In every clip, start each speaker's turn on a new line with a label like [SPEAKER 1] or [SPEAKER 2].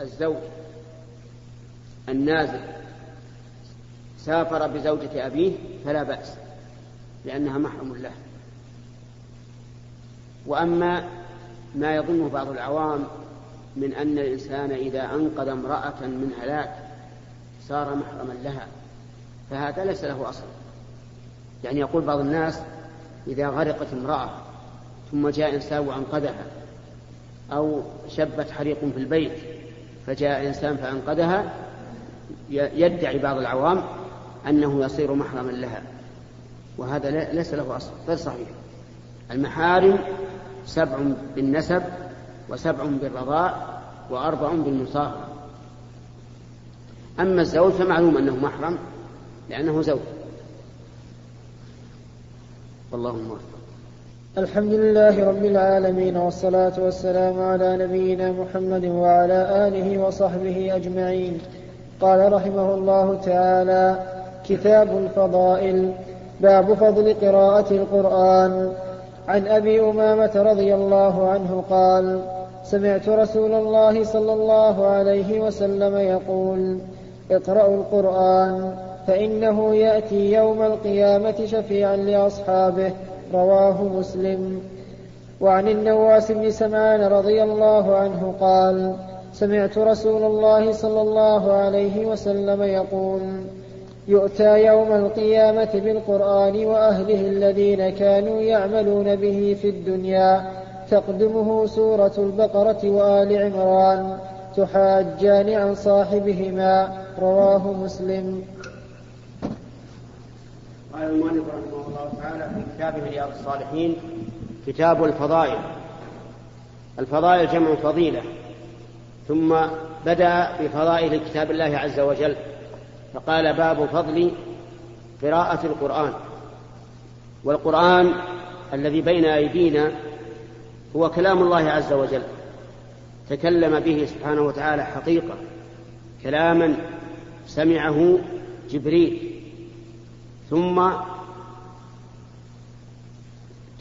[SPEAKER 1] الزوج النازل سافر بزوجة أبيه فلا بأس لأنها محرم له وأما ما يظنه بعض العوام من أن الإنسان إذا أنقذ امرأة من هلاك صار محرما لها فهذا ليس له أصل يعني يقول بعض الناس إذا غرقت امرأة ثم جاء إنسان وأنقذها أو شبت حريق في البيت فجاء الإنسان فأنقذها يدعي بعض العوام أنه يصير محرما لها وهذا ليس له أصل غير صحيح المحارم سبع بالنسب وسبع بالرضاء وأربع بالمصاهرة أما الزوج فمعلوم أنه محرم لأنه زوج والله موفق الحمد لله رب العالمين والصلاة والسلام على نبينا محمد وعلى آله وصحبه أجمعين قال رحمه الله تعالى كتاب الفضائل باب فضل قراءة القرآن عن أبي أمامة رضي الله عنه قال سمعت رسول الله صلى الله عليه وسلم يقول اقرأوا القرآن فإنه يأتي يوم القيامة شفيعا لأصحابه رواه مسلم وعن النواس بن سمعان رضي الله عنه قال سمعت رسول الله صلى الله عليه وسلم يقول يؤتى يوم القيامة بالقرآن وأهله الذين كانوا يعملون به في الدنيا تقدمه سورة البقرة وآل عمران تحاجان عن صاحبهما رواه مسلم
[SPEAKER 2] قال المؤلف رحمه الله تعالى في كتابه رياض الصالحين كتاب الفضائل الفضائل جمع فضيلة ثم بدأ بفضائل كتاب الله عز وجل فقال باب فضل قراءة القرآن والقرآن الذي بين أيدينا هو كلام الله عز وجل تكلم به سبحانه وتعالى حقيقة كلاما سمعه جبريل ثم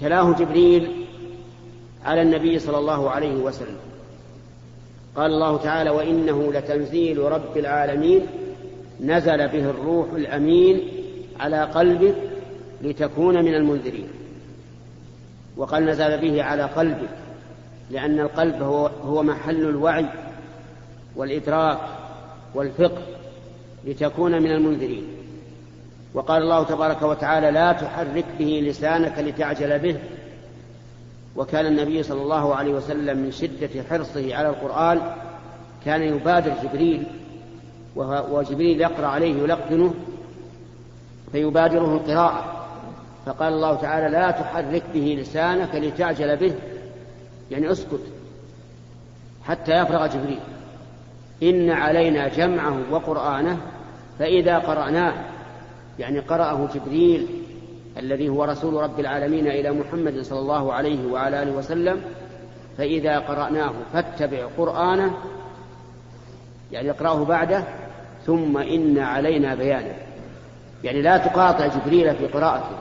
[SPEAKER 2] تلاه جبريل على النبي صلى الله عليه وسلم قال الله تعالى وانه لتنزيل رب العالمين نزل به الروح الامين على قلبك لتكون من المنذرين وقال نزل به على قلبك لان القلب هو, هو محل الوعي والادراك والفقه لتكون من المنذرين وقال الله تبارك وتعالى لا تحرك به لسانك لتعجل به وكان النبي صلى الله عليه وسلم من شدة حرصه على القرآن كان يبادر جبريل وجبريل يقرأ عليه يلقنه فيبادره القراءة فقال الله تعالى لا تحرك به لسانك لتعجل به يعني اسكت حتى يفرغ جبريل إن علينا جمعه وقرآنه فإذا قرأناه يعني قرأه جبريل الذي هو رسول رب العالمين إلى محمد صلى الله عليه وعلى آله وسلم فإذا قرأناه فاتبع قرآنه يعني اقرأه بعده ثم إن علينا بيانه يعني لا تقاطع جبريل في قراءته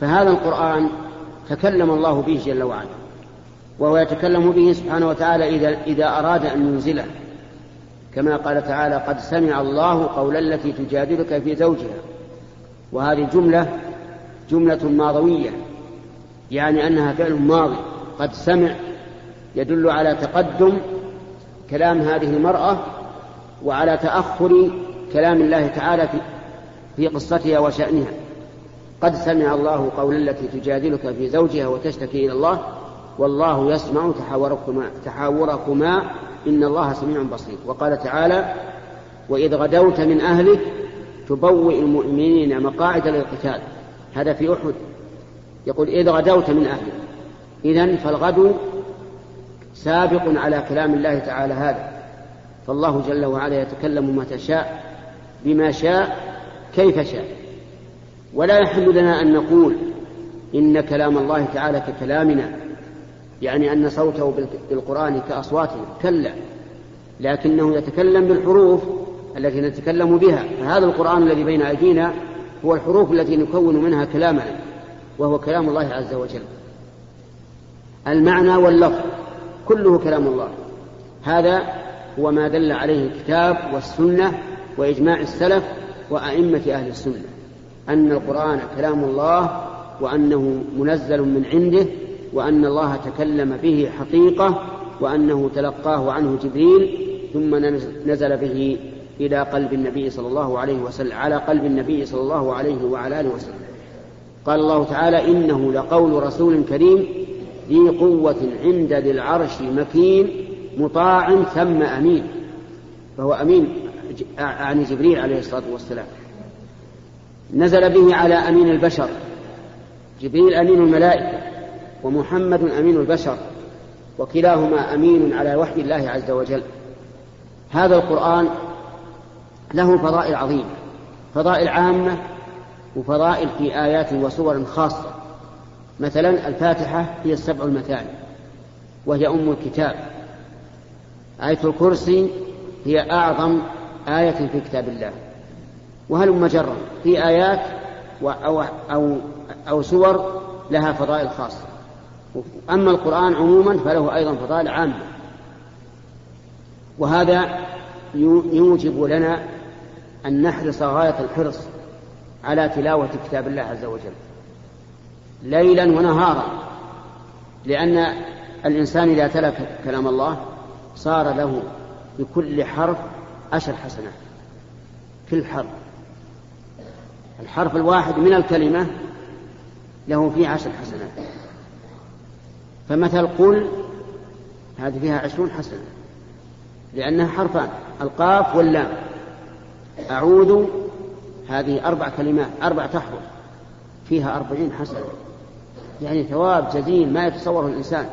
[SPEAKER 2] فهذا القرآن تكلم الله به جل وعلا وهو يتكلم به سبحانه وتعالى إذا, إذا أراد أن ينزله كما قال تعالى قد سمع الله قول التي تجادلك في زوجها وهذه جملة جملة ماضوية يعني أنها فعل ماضي قد سمع يدل على تقدم كلام هذه المرأة وعلى تأخر كلام الله تعالى في قصتها وشأنها قد سمع الله قول التي تجادلك في زوجها وتشتكي إلى الله والله يسمع تحاوركما, تحاوركما إن الله سميع بصير وقال تعالى وإذ غدوت من أهلك تبوئ المؤمنين مقاعد للقتال هذا في أحد يقول إذ غدوت من أهلك إذا فالغدو سابق على كلام الله تعالى هذا فالله جل وعلا يتكلم متى شاء بما شاء كيف شاء ولا يحل لنا أن نقول إن كلام الله تعالى ككلامنا يعني أن صوته بالقرآن كأصواته كلا لكنه يتكلم بالحروف التي نتكلم بها فهذا القرآن الذي بين أيدينا هو الحروف التي نكون منها كلامنا وهو كلام الله عز وجل المعنى واللفظ كله كلام الله هذا هو ما دل عليه الكتاب والسنة وإجماع السلف وأئمة أهل السنة أن القرآن كلام الله وأنه منزل من عنده وأن الله تكلم به حقيقة وأنه تلقاه عنه جبريل ثم نزل به إلى قلب النبي صلى الله عليه وسلم على قلب النبي صلى الله عليه وعلى آله وسلم قال الله تعالى إنه لقول رسول كريم ذي قوة عند ذي العرش مكين مطاع ثم أمين فهو أمين عن يعني جبريل عليه الصلاة والسلام نزل به على أمين البشر جبريل أمين الملائكة ومحمد أمين البشر وكلاهما أمين على وحي الله عز وجل هذا القرآن له فضائل عظيمة فضائل عامة وفضائل في آيات وصور خاصة مثلا الفاتحة هي السبع المثاني وهي أم الكتاب آية الكرسي هي أعظم آية في كتاب الله وهل مجرا في آيات أو, أو, أو سور لها فضائل خاصة أما القرآن عموما فله أيضا فضائل عامة وهذا يوجب لنا أن نحرص غاية الحرص على تلاوة كتاب الله عز وجل ليلا ونهارا لأن الإنسان إذا تلك كلام الله صار له بكل حرف عشر حسنات كل حرف الحرف الواحد من الكلمة له فيه عشر حسنات فمثل قل هذه فيها عشرون حسنة لأنها حرفان القاف واللام أعوذ هذه أربع كلمات أربع تحرف فيها أربعين حسنة يعني ثواب جزيل ما يتصوره الإنسان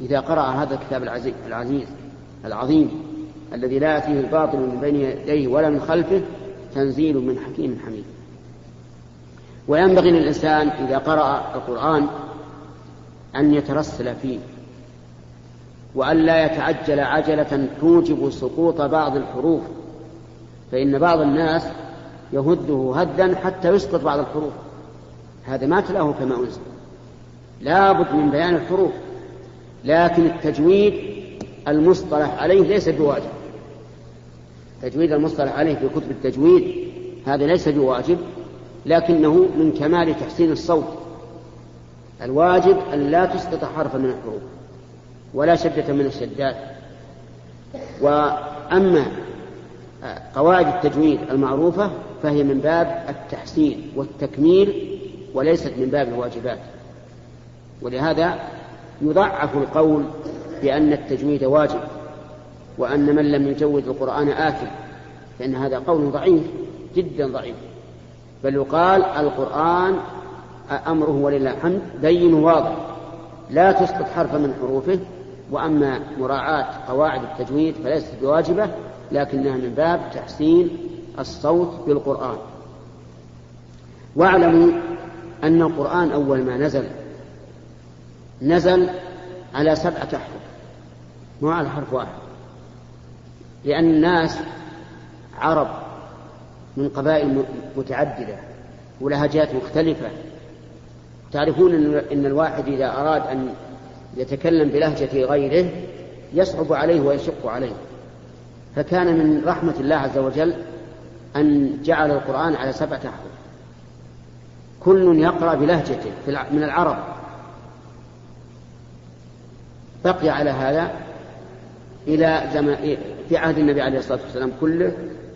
[SPEAKER 2] إذا قرأ هذا الكتاب العزيز, العزيز العظيم الذي لا يأتيه الباطل من بين يديه ولا من خلفه تنزيل من حكيم حميد وينبغي للإنسان إذا قرأ القرآن أن يترسل فيه وأن لا يتعجل عجلة توجب سقوط بعض الحروف فإن بعض الناس يهده هدا حتى يسقط بعض الحروف هذا ما تلاه كما أنزل لابد من بيان الحروف لكن التجويد المصطلح عليه ليس بواجب تجويد المصطلح عليه في كتب التجويد هذا ليس بواجب لكنه من كمال تحسين الصوت الواجب أن لا تسقط حرفا من الحروف ولا شدة من الشدات وأما قواعد التجويد المعروفة فهي من باب التحسين والتكميل وليست من باب الواجبات ولهذا يضعف القول بأن التجويد واجب وأن من لم يجود القرآن آثم فإن هذا قول ضعيف جدا ضعيف بل يقال القرآن أمره ولله الحمد دين واضح لا تسقط حرفا من حروفه وأما مراعاة قواعد التجويد فليست بواجبة لكنها من باب تحسين الصوت بالقرآن واعلموا أن القرآن أول ما نزل نزل على سبعة أحرف مو على حرف واحد لأن الناس عرب من قبائل متعددة ولهجات مختلفة تعرفون أن الواحد إذا أراد أن يتكلم بلهجة غيره يصعب عليه ويشق عليه فكان من رحمة الله عز وجل أن جعل القرآن على سبعة أحرف كل يقرأ بلهجته من العرب بقي على هذا إلى زمان في عهد النبي عليه الصلاة والسلام كله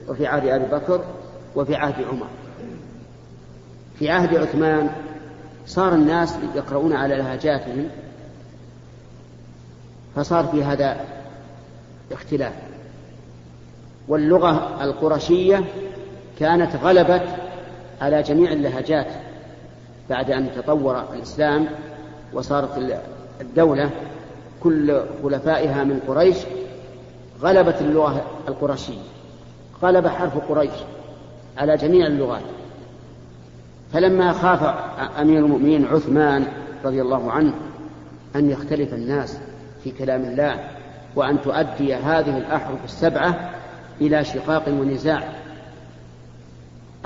[SPEAKER 2] وفي عهد أبي بكر وفي عهد عمر في عهد عثمان صار الناس يقرؤون على لهجاتهم فصار في هذا اختلاف واللغة القرشية كانت غلبت على جميع اللهجات بعد أن تطور الإسلام وصارت الدولة كل خلفائها من قريش غلبت اللغة القرشية غلب حرف قريش على جميع اللغات فلما خاف أمير المؤمنين عثمان رضي الله عنه أن يختلف الناس في كلام الله وأن تؤدي هذه الأحرف السبعة إلى شقاق ونزاع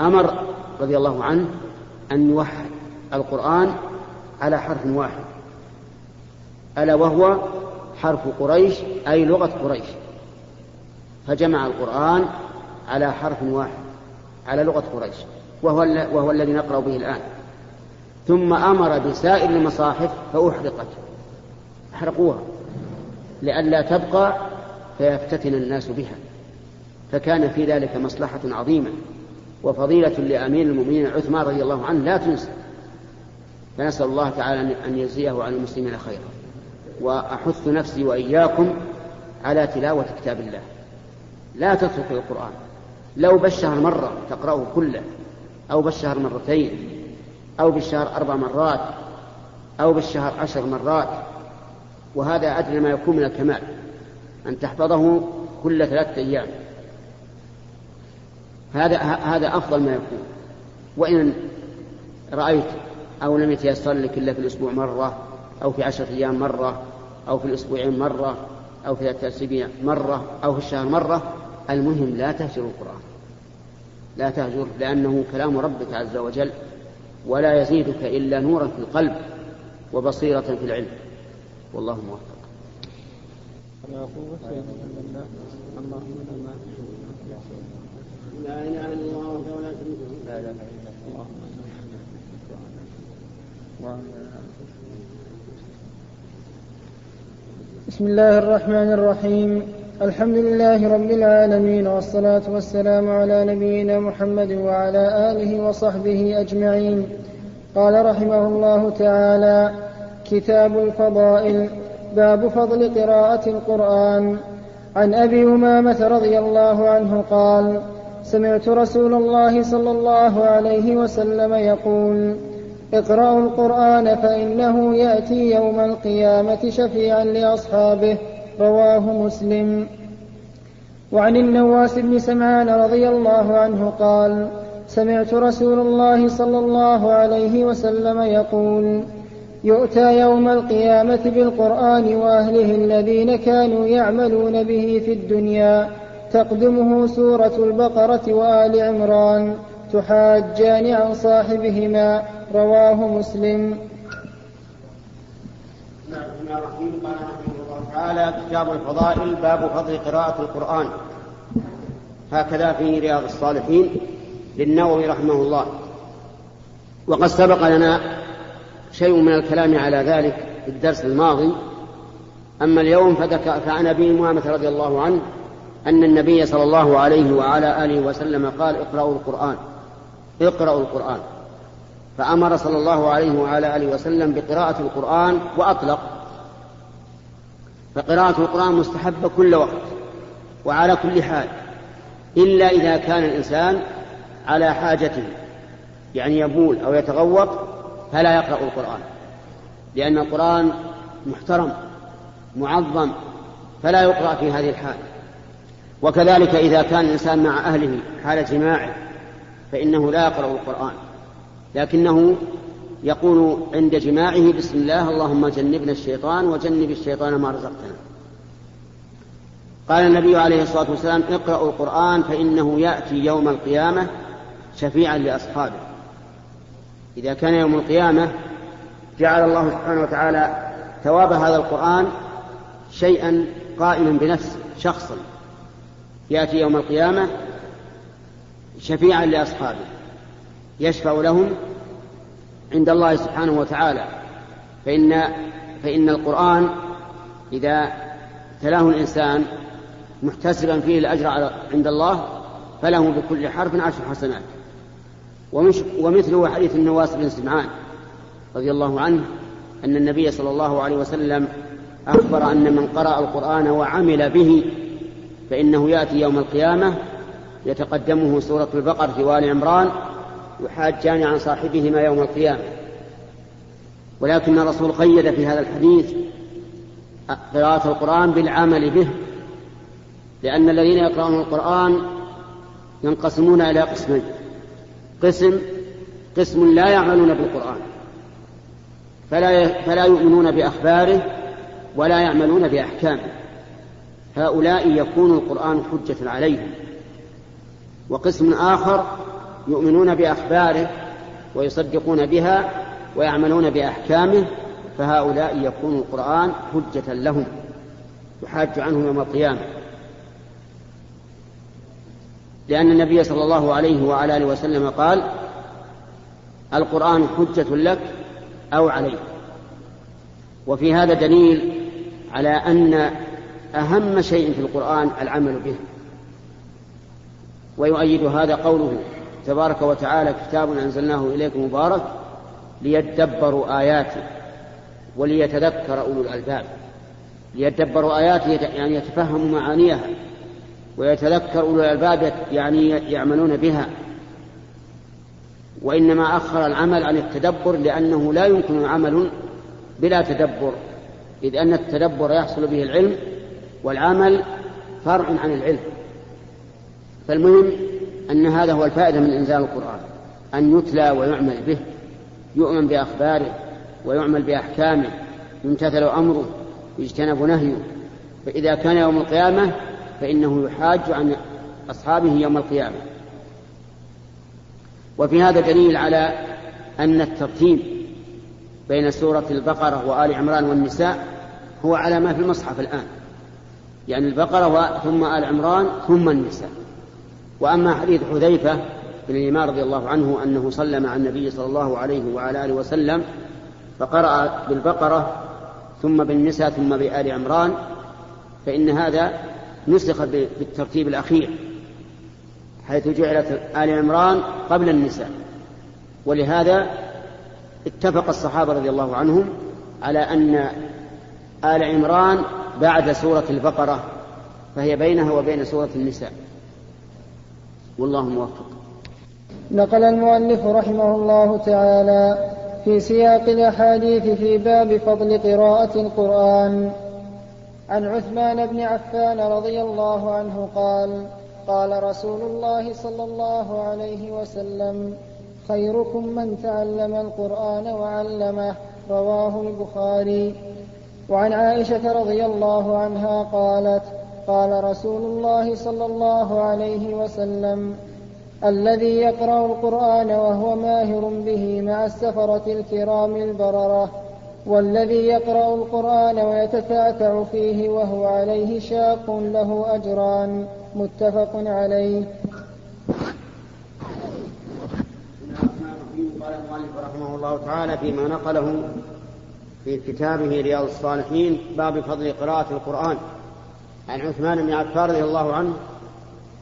[SPEAKER 2] أمر رضي الله عنه أن يوحد القرآن على حرف واحد ألا وهو حرف قريش أي لغة قريش فجمع القرآن على حرف واحد على لغة قريش وهو, وهو الذي نقرأ به الآن ثم أمر بسائر المصاحف فأحرقت أحرقوها لئلا تبقى فيفتتن الناس بها فكان في ذلك مصلحة عظيمة وفضيلة لأمير المؤمنين عثمان رضي الله عنه لا تنسى فنسأل الله تعالى أن يجزيه عن المسلمين خيرا وأحث نفسي وإياكم على تلاوة كتاب الله لا تترك القرآن لو بالشهر مرة تقرأه كله أو بالشهر مرتين أو بالشهر أربع مرات أو بالشهر عشر مرات وهذا أدنى ما يكون من الكمال أن تحفظه كل ثلاثة أيام هذا هذا أفضل ما يكون وإن رأيت أو لم يتيسر لك إلا في الأسبوع مرة أو في عشرة أيام مرة أو في الأسبوعين مرة أو في ثلاثة أسابيع مرة أو في الشهر مرة المهم لا تهجر القرآن لا تهجر لأنه كلام ربك عز وجل ولا يزيدك إلا نورا في القلب وبصيرة في العلم والله موفق لا اله الا
[SPEAKER 1] الله بسم الله الرحمن الرحيم الحمد لله رب العالمين والصلاة والسلام على نبينا محمد وعلى آله وصحبه أجمعين قال رحمه الله تعالى كتاب الفضائل باب فضل قراءة القرآن عن أبي أمامة رضي الله عنه قال سمعت رسول الله صلى الله عليه وسلم يقول اقرأوا القرآن فإنه يأتي يوم القيامة شفيعا لأصحابه رواه مسلم وعن النواس بن سمعان رضي الله عنه قال سمعت رسول الله صلى الله عليه وسلم يقول يؤتى يوم القيامة بالقرآن وأهله الذين كانوا يعملون به في الدنيا تقدمه سورة البقرة وآل عمران تحاجان عن صاحبهما رواه مسلم.
[SPEAKER 2] نعم الرحمن الرحيم قال تعالى كتاب الفضائل باب فضل قراءة القرآن هكذا في رياض الصالحين للنووي رحمه الله وقد سبق لنا شيء من الكلام على ذلك في الدرس الماضي أما اليوم فعن أبي أمامة رضي الله عنه أن النبي صلى الله عليه وعلى آله وسلم قال اقرأوا القرآن اقرأوا القرآن فأمر صلى الله عليه وعلى آله وسلم بقراءة القرآن وأطلق فقراءة القرآن مستحبة كل وقت وعلى كل حال إلا إذا كان الإنسان على حاجته يعني يبول أو يتغوط فلا يقرأ القرآن لأن القرآن محترم معظم فلا يقرأ في هذه الحال وكذلك إذا كان الإنسان مع أهله حال جماعه فإنه لا يقرأ القرآن لكنه يقول عند جماعه بسم الله اللهم جنبنا الشيطان وجنب الشيطان ما رزقتنا قال النبي عليه الصلاة والسلام اقرأوا القرآن فإنه يأتي يوم القيامة شفيعا لأصحابه إذا كان يوم القيامة جعل الله سبحانه وتعالى ثواب هذا القرآن شيئا قائما بنفسه شخصا يأتي يوم القيامة شفيعا لأصحابه يشفع لهم عند الله سبحانه وتعالى فإن فإن القرآن إذا تلاه الإنسان محتسبا فيه الأجر عند الله فله بكل حرف عشر حسنات ومثله حديث النواس بن سمعان رضي الله عنه أن النبي صلى الله عليه وسلم أخبر أن من قرأ القرآن وعمل به فإنه يأتي يوم القيامة يتقدمه سورة البقر في وآل عمران يحاجان عن صاحبهما يوم القيامة ولكن الرسول قيد في هذا الحديث قراءة القرآن بالعمل به لأن الذين يقرأون القرآن ينقسمون إلى قسمين قسم قسم لا يعملون بالقرآن فلا فلا يؤمنون بأخباره ولا يعملون بأحكامه هؤلاء يكون القرآن حجة عليهم وقسم آخر يؤمنون بأخباره ويصدقون بها ويعملون بأحكامه فهؤلاء يكون القرآن حجة لهم يحاج عنهم يوم القيامة لأن النبي صلى الله عليه وعلى آله وسلم قال القرآن حجة لك أو عليك وفي هذا دليل على أن أهم شيء في القرآن العمل به ويؤيد هذا قوله تبارك وتعالى كتاب أنزلناه إليكم مبارك ليدبروا آياته وليتذكر أولو الألباب ليدبروا آياته يعني يتفهموا معانيها ويتذكر أولو الألباب يعني يعملون بها وإنما أخر العمل عن التدبر لأنه لا يمكن عمل بلا تدبر إذ أن التدبر يحصل به العلم والعمل فرع عن العلم فالمهم أن هذا هو الفائدة من إنزال القرآن أن يتلى ويعمل به يؤمن بأخباره ويعمل بأحكامه يمتثل أمره يجتنب نهيه فإذا كان يوم القيامة فإنه يحاج عن أصحابه يوم القيامة وفي هذا دليل على أن الترتيب بين سورة البقرة وآل عمران والنساء هو على ما في المصحف الآن يعني البقرة ثم آل عمران ثم النساء وأما حديث حذيفة بن الإمام رضي الله عنه أنه صلى مع النبي صلى الله عليه وعلى آله وسلم فقرأ بالبقرة ثم بالنساء ثم بآل عمران فإن هذا نسخ بالترتيب الأخير حيث جعلت آل عمران قبل النساء ولهذا اتفق الصحابة رضي الله عنهم على أن آل عمران بعد سورة البقرة فهي بينها وبين سورة النساء
[SPEAKER 1] والله موفق نقل المؤلف رحمه الله تعالى في سياق الأحاديث في باب فضل قراءة القرآن عن عثمان بن عفان رضي الله عنه قال قال رسول الله صلى الله عليه وسلم خيركم من تعلم القرآن وعلمه رواه البخاري وعن عائشة رضي الله عنها قالت قال رسول الله صلى الله عليه وسلم الذي يقرأ القرآن وهو ماهر به مع السفرة الكرام البررة والذي يقرأ القرآن ويتتأتع فيه وهو عليه شاق له أجران متفق عليه
[SPEAKER 2] قال المؤلف رحمه الله تعالى فيما نقله في كتابه رياض الصالحين باب فضل قراءة القرآن عن عثمان بن عفان رضي الله عنه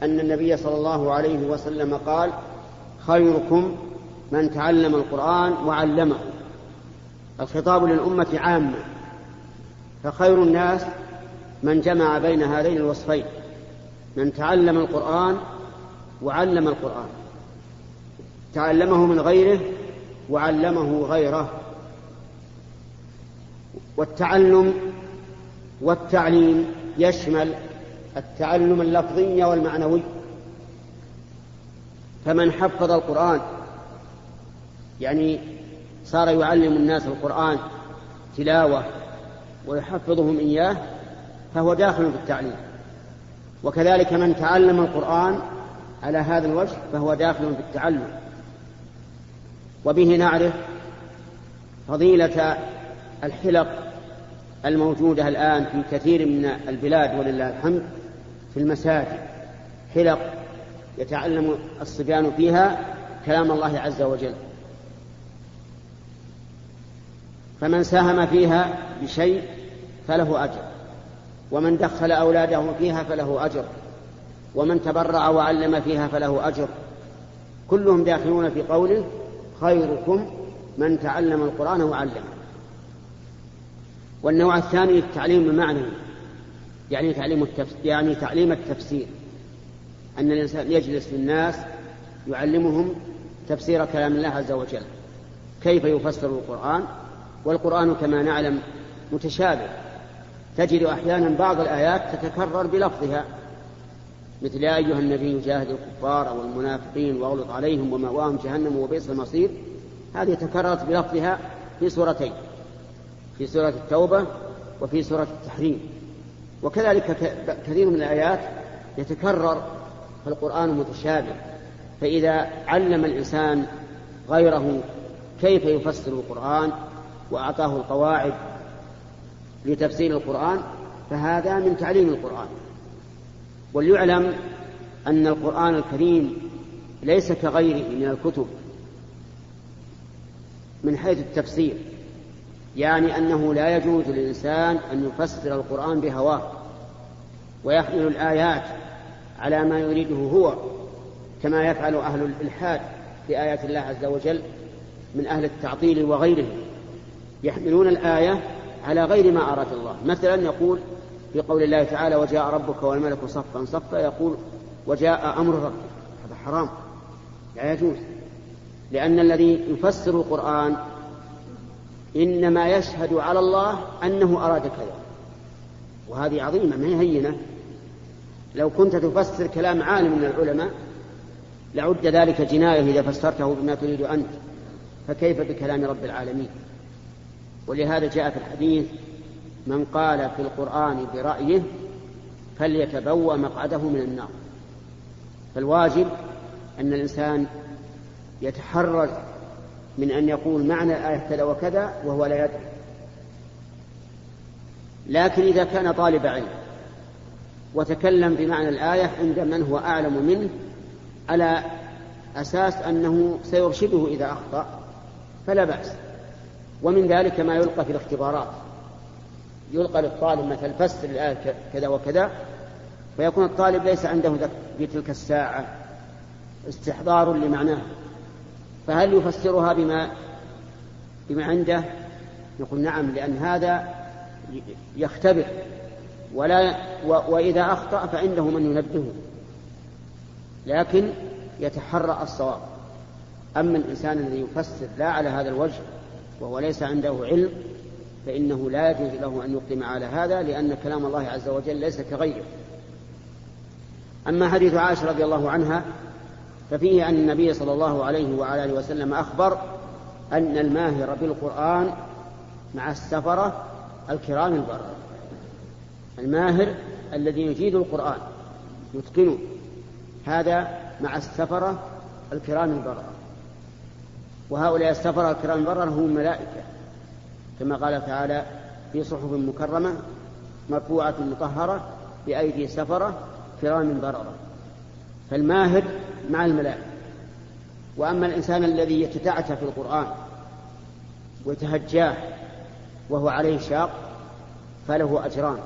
[SPEAKER 2] أن النبي صلى الله عليه وسلم قال خيركم من تعلم القرآن وعلمه الخطاب للأمة عامة فخير الناس من جمع بين هذين الوصفين من تعلم القرآن وعلم القرآن تعلمه من غيره وعلمه غيره والتعلم والتعليم يشمل التعلم اللفظي والمعنوي فمن حفظ القرآن يعني صار يعلم الناس القرآن تلاوة ويحفظهم إياه فهو داخل في التعليم وكذلك من تعلم القرآن على هذا الوجه فهو داخل في التعلم وبه نعرف فضيلة الحلق الموجودة الآن في كثير من البلاد ولله الحمد في المساجد حلق يتعلم الصبيان فيها كلام الله عز وجل فمن ساهم فيها بشيء فله أجر ومن دخل أولاده فيها فله أجر ومن تبرع وعلم فيها فله أجر كلهم داخلون في قوله خيركم من تعلم القرآن وعلمه والنوع الثاني التعليم المعنوي يعني تعليم التفسير يعني تعليم التفسير أن الإنسان يجلس للناس يعلمهم تفسير كلام الله عز وجل كيف يفسر القرآن والقرآن كما نعلم متشابه تجد أحيانا بعض الآيات تتكرر بلفظها مثل يا أيها النبي جاهد الكفار والمنافقين واغلط عليهم ومأواهم جهنم وبئس المصير هذه تكررت بلفظها في سورتين في سورة التوبة وفي سورة التحريم وكذلك كثير من الآيات يتكرر فالقرآن متشابه فإذا علم الإنسان غيره كيف يفسر القرآن وأعطاه القواعد لتفسير القرآن فهذا من تعليم القرآن وليعلم أن القرآن الكريم ليس كغيره من الكتب من حيث التفسير يعني أنه لا يجوز للإنسان أن يفسر القرآن بهواه ويحمل الآيات على ما يريده هو كما يفعل أهل الإلحاد في آيات الله عز وجل من أهل التعطيل وغيره يحملون الآية على غير ما أراد الله مثلا يقول في قول الله تعالى وجاء ربك والملك صفا صفا يقول وجاء أمر ربك هذا حرام لا يجوز لأن الذي يفسر القرآن إنما يشهد على الله أنه أراد كذا وهذه عظيمة ما هي هينة لو كنت تفسر كلام عالم من العلماء لعد ذلك جناية إذا فسرته بما تريد أنت فكيف بكلام رب العالمين ولهذا جاء في الحديث من قال في القرآن برأيه فليتبوى مقعده من النار فالواجب أن الإنسان يتحرر من أن يقول معنى الآية كذا وكذا وهو لا يدري لكن إذا كان طالب علم وتكلم بمعنى الآية عند من هو أعلم منه على أساس أنه سيرشده إذا أخطأ فلا بأس ومن ذلك ما يلقى في الاختبارات يلقى للطالب مثلا فسر الآية كذا وكذا فيكون الطالب ليس عنده في تلك الساعة استحضار لمعناه فهل يفسرها بما بما عنده يقول نعم لأن هذا يختبر ولا وإذا أخطأ فعنده من ينبهه لكن يتحرى الصواب أما الإنسان الذي يفسر لا على هذا الوجه وهو ليس عنده علم فإنه لا يجوز له أن يقدم على هذا لأن كلام الله عز وجل ليس كغيره أما حديث عائشة رضي الله عنها ففيه أن النبي صلى الله عليه وعلى آله وسلم أخبر أن الماهر بالقرآن مع السفرة الكرام البررة الماهر الذي يجيد القرآن يتقنه هذا مع السفرة الكرام البررة وهؤلاء السفرة الكرام البررة هم ملائكة كما قال تعالى في صحف مكرمة مرفوعة مطهرة بأيدي سفرة كرام بررة فالماهر مع الملائكة وأما الإنسان الذي يتتعتع في القرآن ويتهجاه وهو عليه شاق فله أجران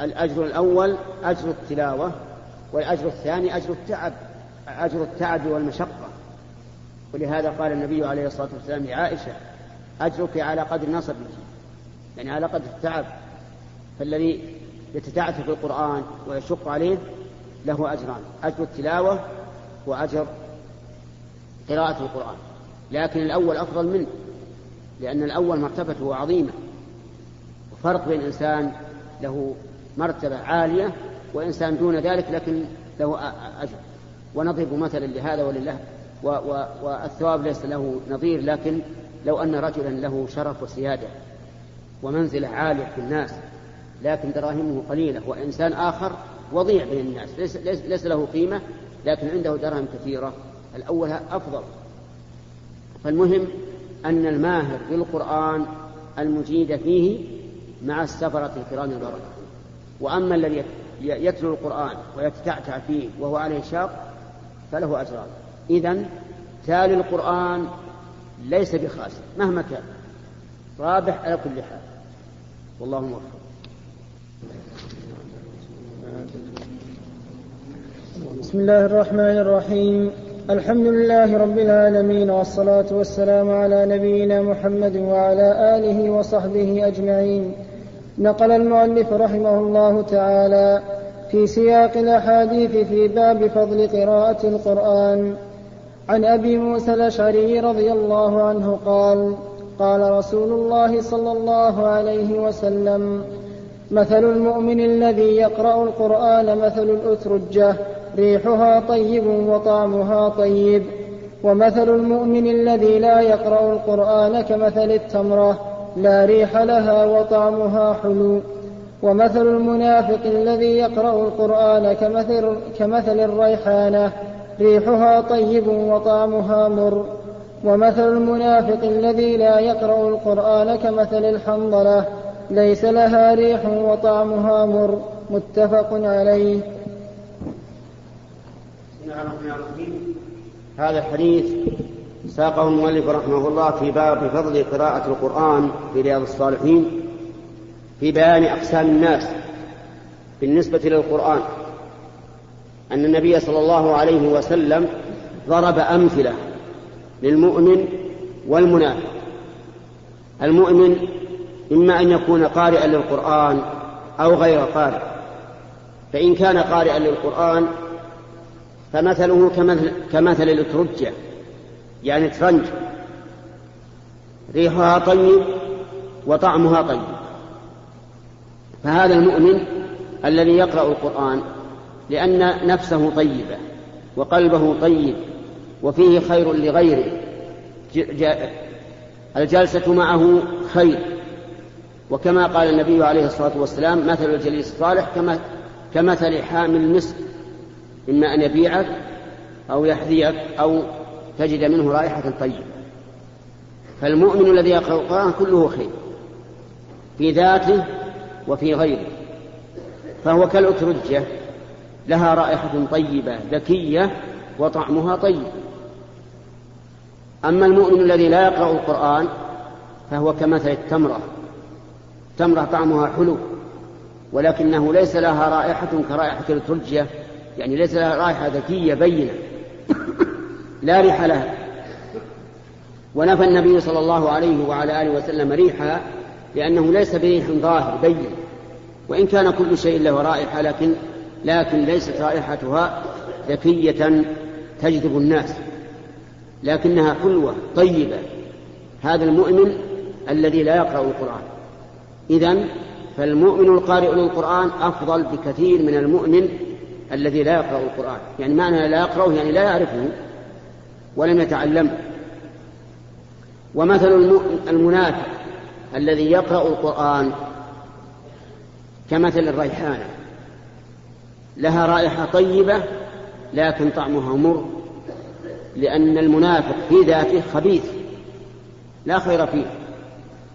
[SPEAKER 2] الأجر الأول أجر التلاوة والأجر الثاني أجر التعب أجر التعب والمشقة ولهذا قال النبي عليه الصلاة والسلام لعائشة أجرك على قدر نصبك يعني على قدر التعب فالذي يتتعتى في القرآن ويشق عليه له أجران أجر التلاوة وأجر قراءة القرآن لكن الأول أفضل منه لأن الأول مرتبته عظيمة وفرق بين إنسان له مرتبة عالية وإنسان دون ذلك لكن له أجر ونضرب مثلا لهذا ولله و و والثواب ليس له نظير لكن لو أن رجلا له شرف وسيادة ومنزلة عالية في الناس لكن دراهمه قليلة وإنسان آخر وضيع بين الناس ليس, ليس, ليس له قيمة لكن عنده درهم كثيرة الأول أفضل فالمهم أن الماهر بالقرآن المجيد فيه مع السفرة الكرام البركة وأما الذي يتلو القرآن ويتتعتع فيه وهو عليه شاق فله أجران إذا تالي القرآن ليس بخاسر مهما كان رابح على كل حال والله موفق
[SPEAKER 1] بسم الله الرحمن الرحيم الحمد لله رب العالمين والصلاة والسلام على نبينا محمد وعلى آله وصحبه أجمعين نقل المؤلف رحمه الله تعالى في سياق الأحاديث في باب فضل قراءة القرآن عن أبي موسى الأشعري رضي الله عنه قال قال رسول الله صلى الله عليه وسلم مثل المؤمن الذي يقرأ القرآن مثل الأترجة ريحها طيب وطعمها طيب ومثل المؤمن الذي لا يقرأ القرآن كمثل التمرة لا ريح لها وطعمها حلو ومثل المنافق الذي يقرأ القرآن كمثل, كمثل الريحانة ريحها طيب وطعمها مر ومثل المنافق الذي لا يقرأ القرآن كمثل الحنظلة ليس لها ريح وطعمها مر متفق عليه
[SPEAKER 2] بسم الله الرحمن الرحيم هذا الحديث ساقه المؤلف رحمه الله في باب فضل قراءة القرآن في رياض الصالحين في بيان أقسام الناس بالنسبة للقرآن أن النبي صلى الله عليه وسلم ضرب أمثلة للمؤمن والمنافق المؤمن إما أن يكون قارئا للقرآن أو غير قارئ فإن كان قارئا للقرآن فمثله كمثل, كمثل الأترجة يعني ترنج ريحها طيب وطعمها طيب فهذا المؤمن الذي يقرأ القرآن لأن نفسه طيبة وقلبه طيب وفيه خير لغيره الجلسة معه خير وكما قال النبي عليه الصلاة والسلام مثل الجليس الصالح كمثل حامل المسك إما أن يبيعك أو يحذيك أو تجد منه رائحة طيبة فالمؤمن الذي يقرأ القرآن كله خير في ذاته وفي غيره فهو كالأترجة لها رائحة طيبة ذكية وطعمها طيب أما المؤمن الذي لا يقرأ القرآن فهو كمثل التمرة تمرة طعمها حلو ولكنه ليس لها رائحة كرائحة الترجية يعني ليس لها رائحة ذكية بينة لا ريح لها ونفى النبي صلى الله عليه وعلى آله وسلم ريحها لأنه ليس بريح ظاهر بين وإن كان كل شيء له رائحة لكن لكن ليست رائحتها ذكية تجذب الناس لكنها حلوة طيبة هذا المؤمن الذي لا يقرأ القرآن إذا فالمؤمن القارئ للقرآن أفضل بكثير من المؤمن الذي لا يقرأ القرآن يعني معنى لا يقرأه يعني لا يعرفه ولم يتعلمه ومثل المنافق الذي يقرأ القرآن كمثل الريحانة لها رائحة طيبة لكن طعمها مر لأن المنافق في ذاته خبيث لا خير فيه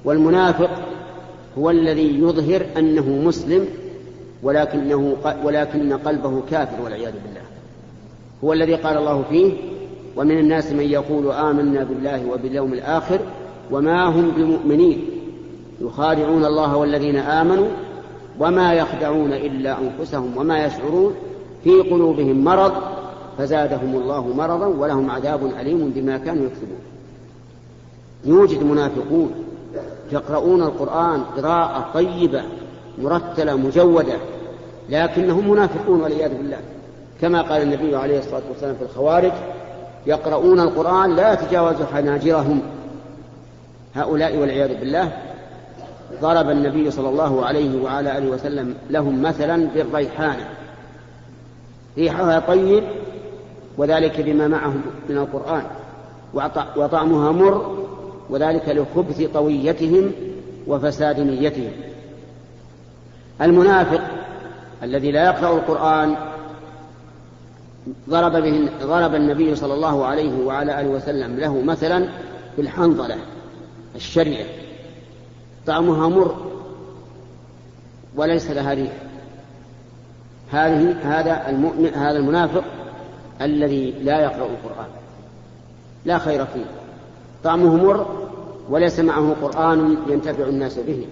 [SPEAKER 2] والمنافق هو الذي يظهر أنه مسلم ولكنه ولكن قلبه كافر والعياذ بالله هو الذي قال الله فيه ومن الناس من يقول آمنا بالله وباليوم الآخر وما هم بمؤمنين يخادعون الله والذين آمنوا وما يخدعون إلا أنفسهم وما يشعرون في قلوبهم مرض فزادهم الله مرضا ولهم عذاب أليم بما كانوا يكذبون يوجد منافقون يقرؤون القرآن قراءة طيبة مرتلة مجودة لكنهم منافقون والعياذ بالله كما قال النبي عليه الصلاة والسلام في الخوارج يقرؤون القرآن لا يتجاوز حناجرهم هؤلاء والعياذ بالله ضرب النبي صلى الله عليه وعلى آله وسلم لهم مثلا بالريحانة ريحها طيب وذلك بما معهم من القرآن وطعمها مر وذلك لخبث طويتهم وفساد نيتهم المنافق الذي لا يقرأ القرآن ضرب, به ضرب النبي صلى الله عليه وعلى آله وسلم له مثلا بالحنظلة الشريعة طعمها مر وليس لها ريح هذه هذا المؤمن هذا المنافق الذي لا يقرأ القرآن لا خير فيه طعمه مر وليس معه قرآن ينتفع الناس به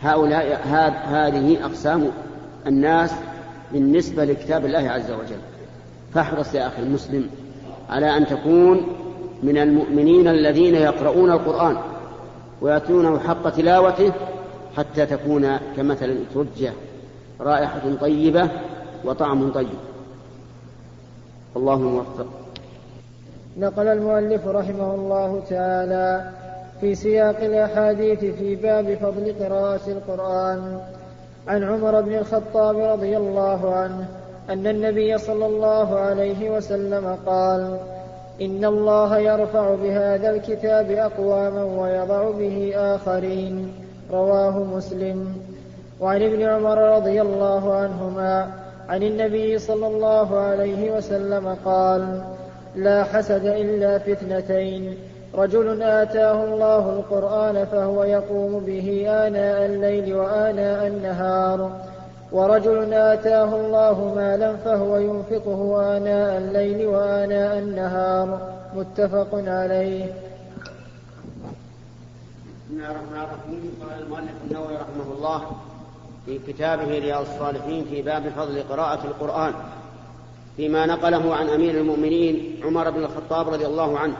[SPEAKER 2] هؤلاء هذه أقسام الناس بالنسبة لكتاب الله عز وجل فاحرص يا أخي المسلم على أن تكون من المؤمنين الذين يقرؤون القرآن ويأتونه حق تلاوته حتى تكون كمثل الأترجة رائحة طيبة وطعم طيب الله موفق
[SPEAKER 1] نقل المؤلف رحمه الله تعالى في سياق الاحاديث في باب فضل قراءه القران عن عمر بن الخطاب رضي الله عنه ان النبي صلى الله عليه وسلم قال ان الله يرفع بهذا الكتاب اقواما ويضع به اخرين رواه مسلم وعن ابن عمر رضي الله عنهما عن النبي صلى الله عليه وسلم قال لا حسد إلا في اثنتين رجل آتاه الله القرآن فهو يقوم به آناء الليل وآناء النهار ورجل آتاه الله مالا فهو ينفقه آناء الليل وآناء النهار متفق عليه بسم الله الرحمن
[SPEAKER 2] الرحيم قال المؤلف النووي رحمه الله في كتابه رياض الصالحين في باب فضل قراءة القرآن فيما نقله عن امير المؤمنين عمر بن الخطاب رضي الله عنه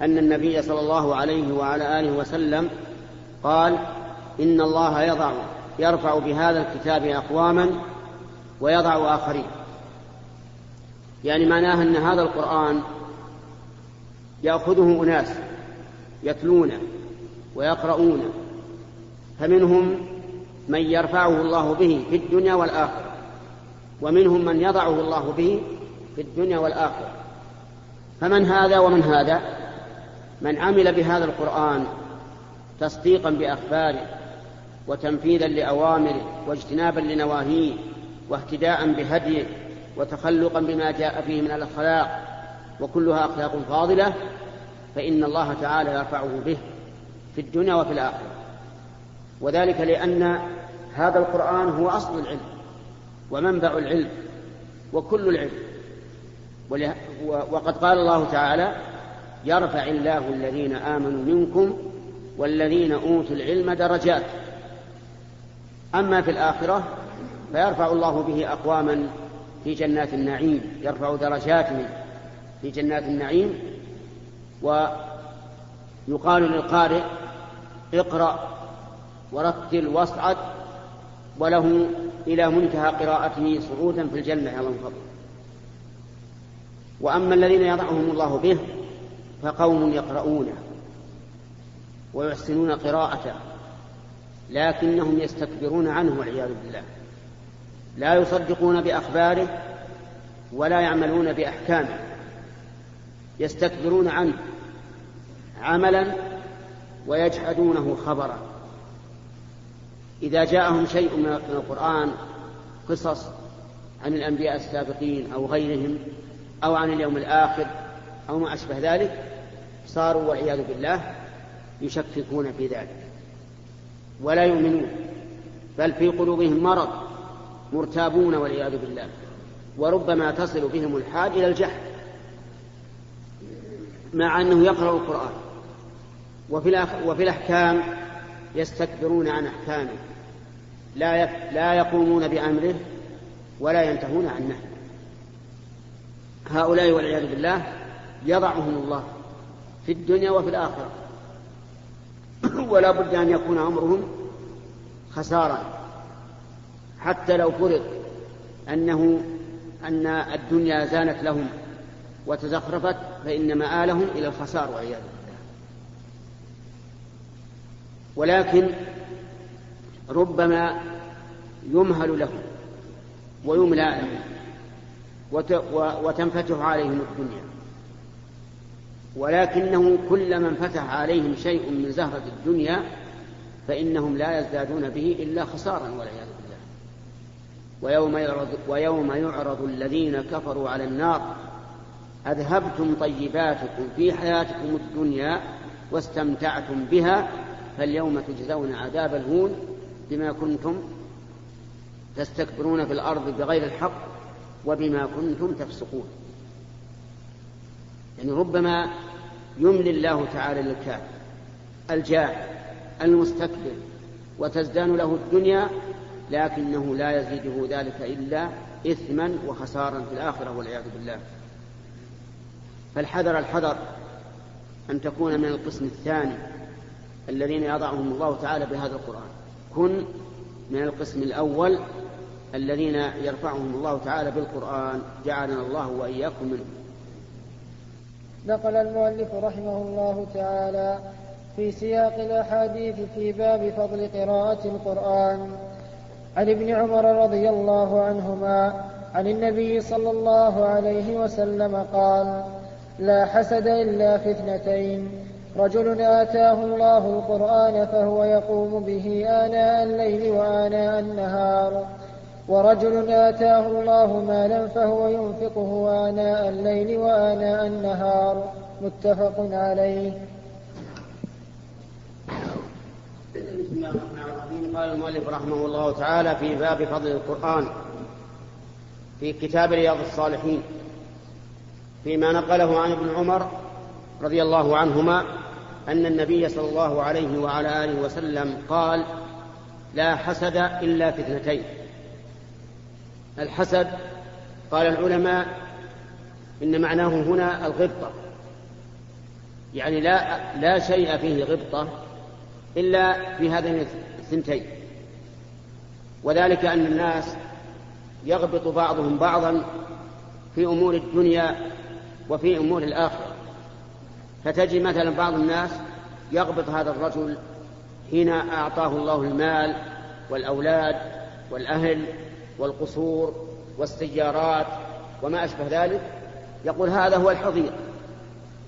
[SPEAKER 2] ان النبي صلى الله عليه وعلى اله وسلم قال ان الله يضع يرفع بهذا الكتاب اقواما ويضع اخرين يعني معناها ان هذا القران ياخذه اناس يتلونه ويقرؤونه فمنهم من يرفعه الله به في الدنيا والاخره ومنهم من يضعه الله به في الدنيا والآخرة فمن هذا ومن هذا من عمل بهذا القرآن تصديقا بأخباره وتنفيذا لأوامره واجتنابا لنواهيه واهتداء بهديه وتخلقا بما جاء فيه من الأخلاق وكلها أخلاق فاضلة فإن الله تعالى يرفعه به في الدنيا وفي الآخرة وذلك لأن هذا القرآن هو أصل العلم ومنبع العلم وكل العلم وقد قال الله تعالى يرفع الله الذين آمنوا منكم والذين أوتوا العلم درجات أما في الآخرة فيرفع الله به أقواما في جنات النعيم يرفع درجاتهم في جنات النعيم ويقال للقارئ اقرأ ورتل واصعد وله إلى منتهى قراءته صعودا في الجنة يا الله من فضله وأما الذين يضعهم الله به فقوم يقرؤونه ويحسنون قراءته لكنهم يستكبرون عنه والعياذ بالله لا يصدقون بأخباره ولا يعملون بأحكامه يستكبرون عنه عملا ويجحدونه خبرا إذا جاءهم شيء من القرآن قصص عن الأنبياء السابقين أو غيرهم أو عن اليوم الآخر أو ما أشبه ذلك صاروا والعياذ بالله يشككون في ذلك ولا يؤمنون بل في قلوبهم مرض مرتابون والعياذ بالله وربما تصل بهم الحال إلى الجحر مع أنه يقرأ القرآن وفي, وفي الأحكام يستكبرون عن أحكامه لا لا يقومون بأمره ولا ينتهون عن نهيه هؤلاء والعياذ بالله يضعهم الله في الدنيا وفي الآخرة ولا بد أن يكون أمرهم خسارة حتى لو فرض أنه أن الدنيا زانت لهم وتزخرفت فإن مآلهم إلى الخسار والعياذ بالله ولكن ربما يمهل لهم ويملى لهم وتنفتح عليهم الدنيا ولكنه كلما انفتح عليهم شيء من زهرة الدنيا فإنهم لا يزدادون به إلا خسارا والعياذ بالله ويوم يعرض, ويوم يعرض الذين كفروا على النار أذهبتم طيباتكم في حياتكم الدنيا واستمتعتم بها فاليوم تجزون عذاب الهون بما كنتم تستكبرون في الأرض بغير الحق وبما كنتم تفسقون يعني ربما يملي الله تعالى للكافر الجاهل المستكبر وتزدان له الدنيا لكنه لا يزيده ذلك إلا إثما وخسارا في الآخرة والعياذ بالله فالحذر الحذر أن تكون من القسم الثاني الذين يضعهم الله تعالى بهذا القرآن كن من القسم الأول الذين يرفعهم الله تعالى بالقرآن جعلنا الله وإياكم منهم
[SPEAKER 1] نقل المؤلف رحمه الله تعالى في سياق الأحاديث في باب فضل قراءة القرآن عن ابن عمر رضي الله عنهما عن النبي صلى الله عليه وسلم قال لا حسد إلا في اثنتين رجل آتاه الله القرآن فهو يقوم به آناء الليل وآناء النهار ورجل آتاه الله مالا فهو ينفقه آناء الليل وآناء النهار متفق عليه
[SPEAKER 2] بسم الله الرحمن الرحيم قال المؤلف رحمه الله تعالى في باب فضل القرآن في كتاب رياض الصالحين فيما نقله عن ابن عمر رضي الله عنهما أن النبي صلى الله عليه وعلى آله وسلم قال لا حسد إلا في اثنتين الحسد قال العلماء إن معناه هنا الغبطة يعني لا لا شيء فيه غبطة إلا في هذين الثنتين وذلك أن الناس يغبط بعضهم بعضا في أمور الدنيا وفي أمور الآخرة فتجد مثلا بعض الناس يغبط هذا الرجل حين أعطاه الله المال والأولاد والأهل والقصور والسيارات وما أشبه ذلك يقول هذا هو الحضيض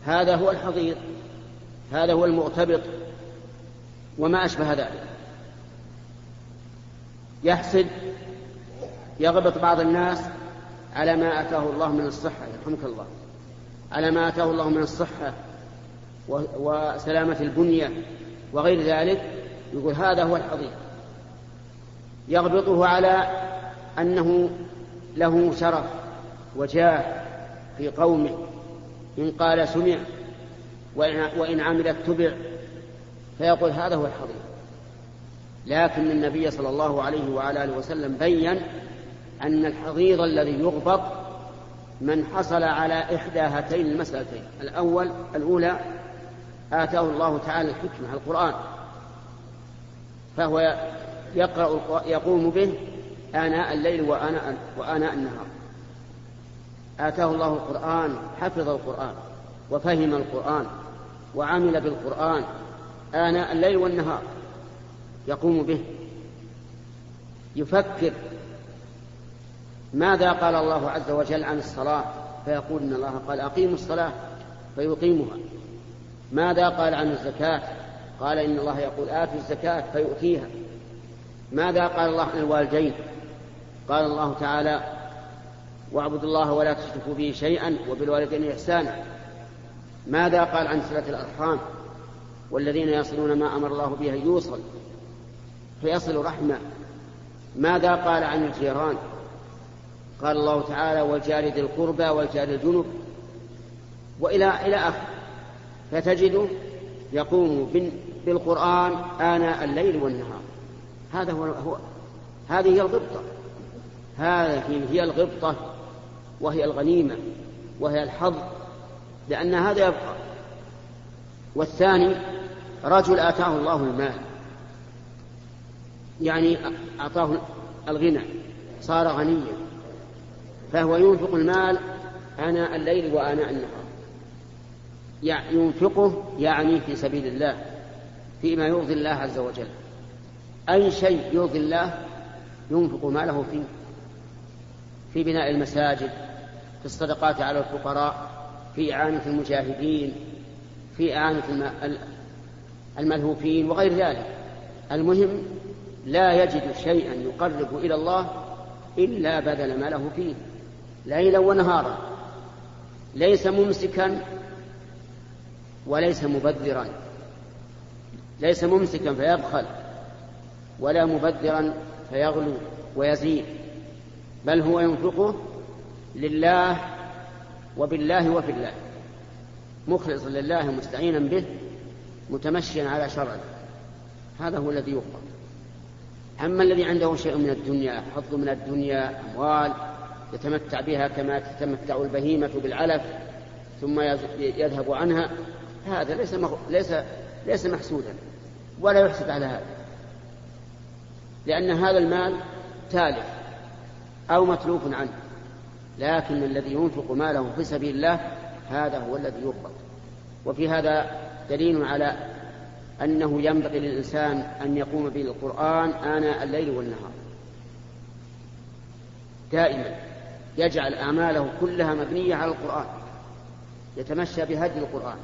[SPEAKER 2] هذا هو الحضيض هذا هو المغتبط وما أشبه ذلك يحسد يغبط بعض الناس على ما أتاه الله من الصحة يرحمك الله على ما أتاه الله من الصحة وسلامة البنية وغير ذلك يقول هذا هو الحضيض يغبطه على أنه له شرف وجاه في قومه إن قال سمع وإن عمل اتبع فيقول هذا هو الحضيض لكن النبي صلى الله عليه وعلى آله وسلم بين أن الحضيض الذي يغبط من حصل على إحدى هاتين المسألتين الأول الأولى آتاه الله تعالى الحكمة القرآن فهو يقرأ يقوم به آناء الليل وآناء, وآناء النهار آتاه الله القرآن حفظ القرآن وفهم القرآن وعمل بالقرآن آناء الليل والنهار يقوم به يفكر ماذا قال الله عز وجل عن الصلاة فيقول إن الله قال أقيموا الصلاة فيقيمها ماذا قال عن الزكاة قال إن الله يقول آتوا الزكاة فيؤتيها ماذا قال الله عن الوالدين قال الله تعالى واعبدوا الله ولا تشركوا به شيئا وبالوالدين إحسانا ماذا قال عن صلة الأرحام والذين يصلون ما أمر الله به أن يوصل فيصل رحمة ماذا قال عن الجيران قال الله تعالى والجار ذي القربى والجار الجنب وإلى إلى آخره فتجد يقوم بالقرآن آناء الليل والنهار هذا هو, هو هذه هي الغبطة هذه هي الغبطة وهي الغنيمة وهي الحظ لأن هذا يبقى والثاني رجل آتاه الله المال يعني أعطاه الغنى صار غنيا فهو ينفق المال آناء الليل وآناء النهار ينفقه يعني في سبيل الله فيما يرضي الله عز وجل أي شيء يرضي الله ينفق ماله فيه في بناء المساجد في الصدقات على الفقراء في إعانة المجاهدين في إعانة الملهوفين وغير ذلك المهم لا يجد شيئا يقرب إلى الله إلا بذل ماله فيه ليلا ونهارا ليس ممسكا وليس مبذرا ليس ممسكا فيبخل ولا مبذرا فيغلو ويزيد بل هو ينفقه لله وبالله وفي الله مخلصا لله مستعينا به متمشيا على شرعه هذا هو الذي يقبل أما الذي عنده شيء من الدنيا حظ من الدنيا أموال يتمتع بها كما تتمتع البهيمة بالعلف ثم يذهب عنها هذا ليس مغ... ليس ليس محسودا ولا يحسد على هذا لأن هذا المال تالف أو متلوف عنه لكن الذي ينفق ماله في سبيل الله هذا هو الذي يقبض وفي هذا دليل على أنه ينبغي للإنسان أن يقوم بالقرآن آناء الليل والنهار دائما يجعل أعماله كلها مبنية على القرآن يتمشى بهدي القرآن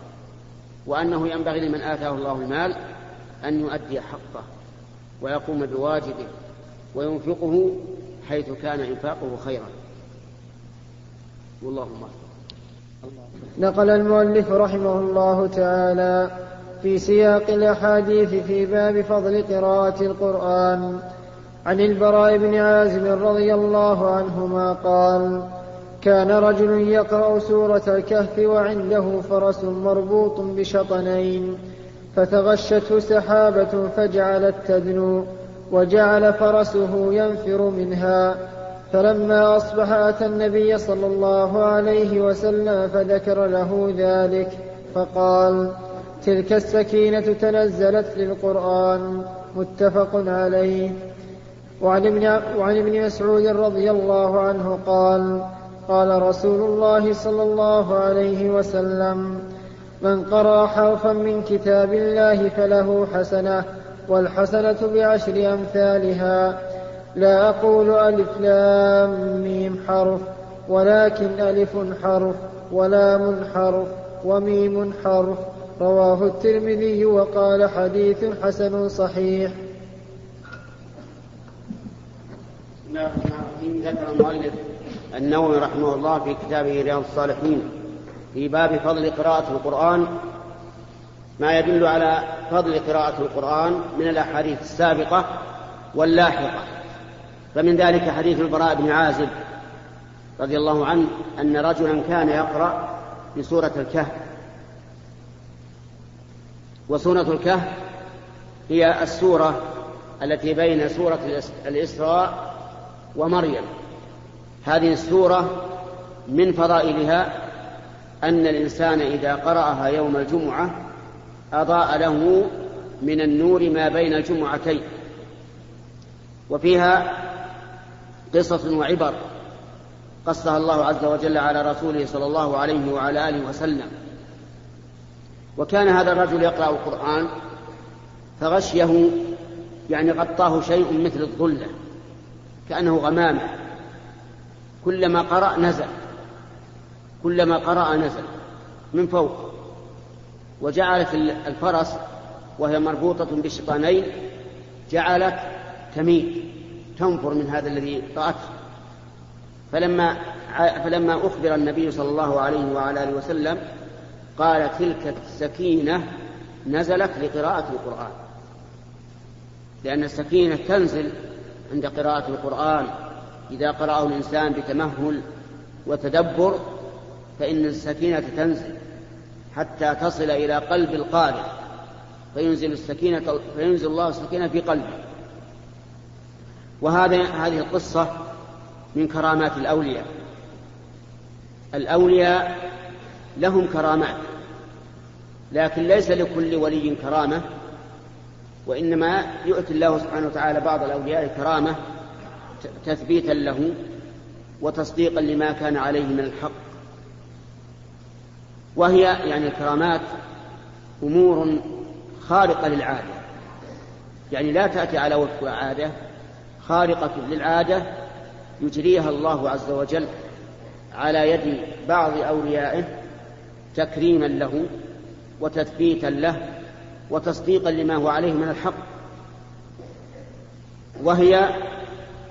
[SPEAKER 2] وأنه ينبغي لمن آتاه الله المال أن يؤدي حقه ويقوم بواجبه وينفقه حيث كان إنفاقه خيرا والله
[SPEAKER 1] نقل المؤلف رحمه الله تعالى في سياق الأحاديث في باب فضل قراءة القرآن عن البراء بن عازب رضي الله عنهما قال كان رجل يقرأ سورة الكهف وعنده فرس مربوط بشطنين فتغشته سحابة فجعلت تدنو وجعل فرسه ينفر منها فلما أصبح أتى النبي صلى الله عليه وسلم فذكر له ذلك فقال تلك السكينة تنزلت للقرآن متفق عليه وعن ابن, مسعود رضي الله عنه قال قال رسول الله صلى الله عليه وسلم من قرأ حرفا من كتاب الله فله حسنة والحسنة بعشر أمثالها لا أقول ألف لام ميم حرف ولكن ألف حرف ولام حرف وميم حرف رواه الترمذي وقال حديث حسن صحيح بسم
[SPEAKER 2] الله الرحمن الرحيم ذكر المؤلف النووي رحمه الله في كتابه رياض الصالحين في باب فضل قراءة القرآن ما يدل على فضل قراءة القرآن من الأحاديث السابقة واللاحقة فمن ذلك حديث البراء بن عازب رضي الله عنه أن رجلا كان يقرأ بسورة الكهف وسورة الكهف هي السورة التي بين سورة الإسراء ومريم هذه السورة من فضائلها أن الإنسان إذا قرأها يوم الجمعة أضاء له من النور ما بين الجمعتين وفيها قصص وعبر قصها الله عز وجل على رسوله صلى الله عليه وعلى آله وسلم وكان هذا الرجل يقرأ القرآن فغشيه يعني غطاه شيء مثل الظلة كأنه غمامة كلما قرأ نزل كلما قرأ نزل من فوق وجعلت الفرس وهي مربوطة بشيطانين جعلت تميل تنفر من هذا الذي رأته فلما فلما أخبر النبي صلى الله عليه وعلى آله وسلم قال تلك السكينة نزلت لقراءة القرآن لأن السكينة تنزل عند قراءة القرآن إذا قرأه الإنسان بتمهل وتدبر فإن السكينة تنزل حتى تصل إلى قلب القارئ فينزل السكينة فينزل الله السكينة في قلبه وهذا هذه القصة من كرامات الأولياء الأولياء لهم كرامات لكن ليس لكل ولي كرامة وإنما يؤتي الله سبحانه وتعالى بعض الأولياء كرامة تثبيتا له وتصديقا لما كان عليه من الحق وهي يعني الكرامات امور خارقه للعاده يعني لا تاتي على وفق عاده خارقه للعاده يجريها الله عز وجل على يد بعض اوليائه تكريما له وتثبيتا له وتصديقا لما هو عليه من الحق وهي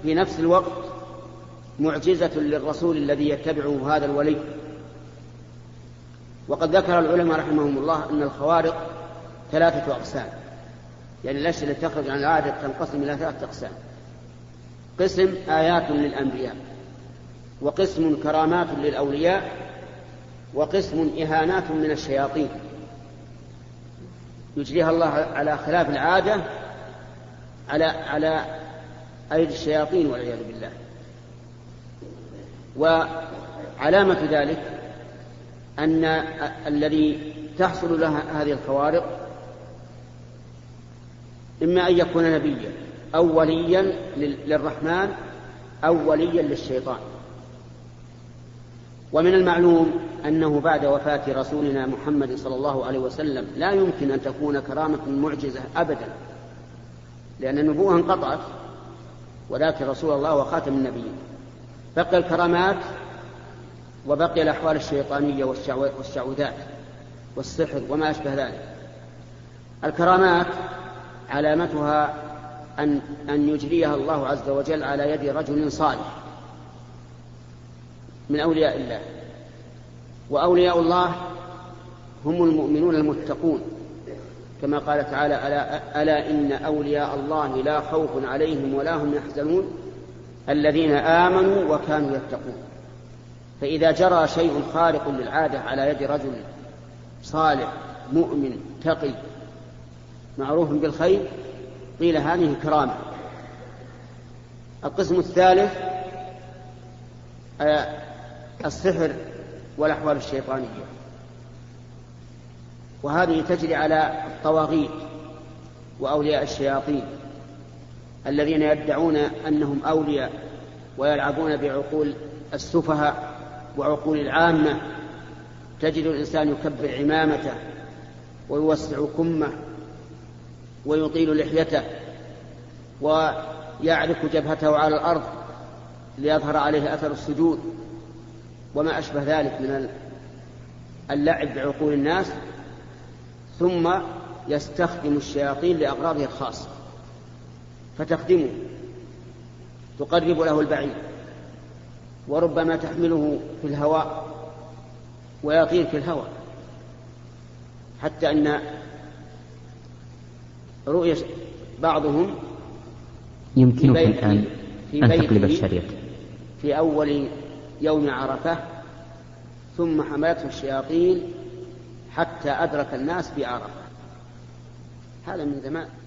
[SPEAKER 2] في نفس الوقت معجزة للرسول الذي يتبعه هذا الولي وقد ذكر العلماء رحمهم الله أن الخوارق ثلاثة أقسام يعني الأشياء التي تخرج عن العادة تنقسم إلى ثلاثة أقسام قسم آيات للأنبياء وقسم كرامات للأولياء وقسم إهانات من الشياطين يجريها الله على خلاف العادة على على أيدي الشياطين والعياذ بالله وعلامة ذلك أن الذي تحصل له هذه الخوارق إما أن يكون نبيا أو وليا للرحمن أو وليا للشيطان ومن المعلوم أنه بعد وفاة رسولنا محمد صلى الله عليه وسلم لا يمكن أن تكون كرامة معجزة أبدا لأن النبوة انقطعت ولكن رسول الله وخاتم النبيين بقي الكرامات وبقي الأحوال الشيطانية والشعوذات والسحر وما أشبه ذلك الكرامات علامتها أن, أن يجريها الله عز وجل على يد رجل صالح من أولياء الله وأولياء الله هم المؤمنون المتقون كما قال تعالى ألا, ألا إن أولياء الله لا خوف عليهم ولا هم يحزنون الذين آمنوا وكانوا يتقون فإذا جرى شيء خارق للعادة على يد رجل صالح مؤمن تقي معروف بالخير قيل هذه كرامة القسم الثالث آه، السحر والأحوال الشيطانية وهذه تجري على الطواغيت وأولياء الشياطين الذين يدعون أنهم أولياء ويلعبون بعقول السفهاء وعقول العامة تجد الإنسان يكبر عمامته ويوسع كمه ويطيل لحيته ويعرك جبهته على الأرض ليظهر عليه أثر السجود وما أشبه ذلك من اللعب بعقول الناس ثم يستخدم الشياطين لأغراضه الخاصة فتخدمه تقرب له البعيد وربما تحمله في الهواء ويطير في الهواء حتى أن رؤية بعضهم في الآن أن تقلب الشريط في أول يوم عرفة ثم حملته الشياطين حتى أدرك الناس بعرفة هذا من زمان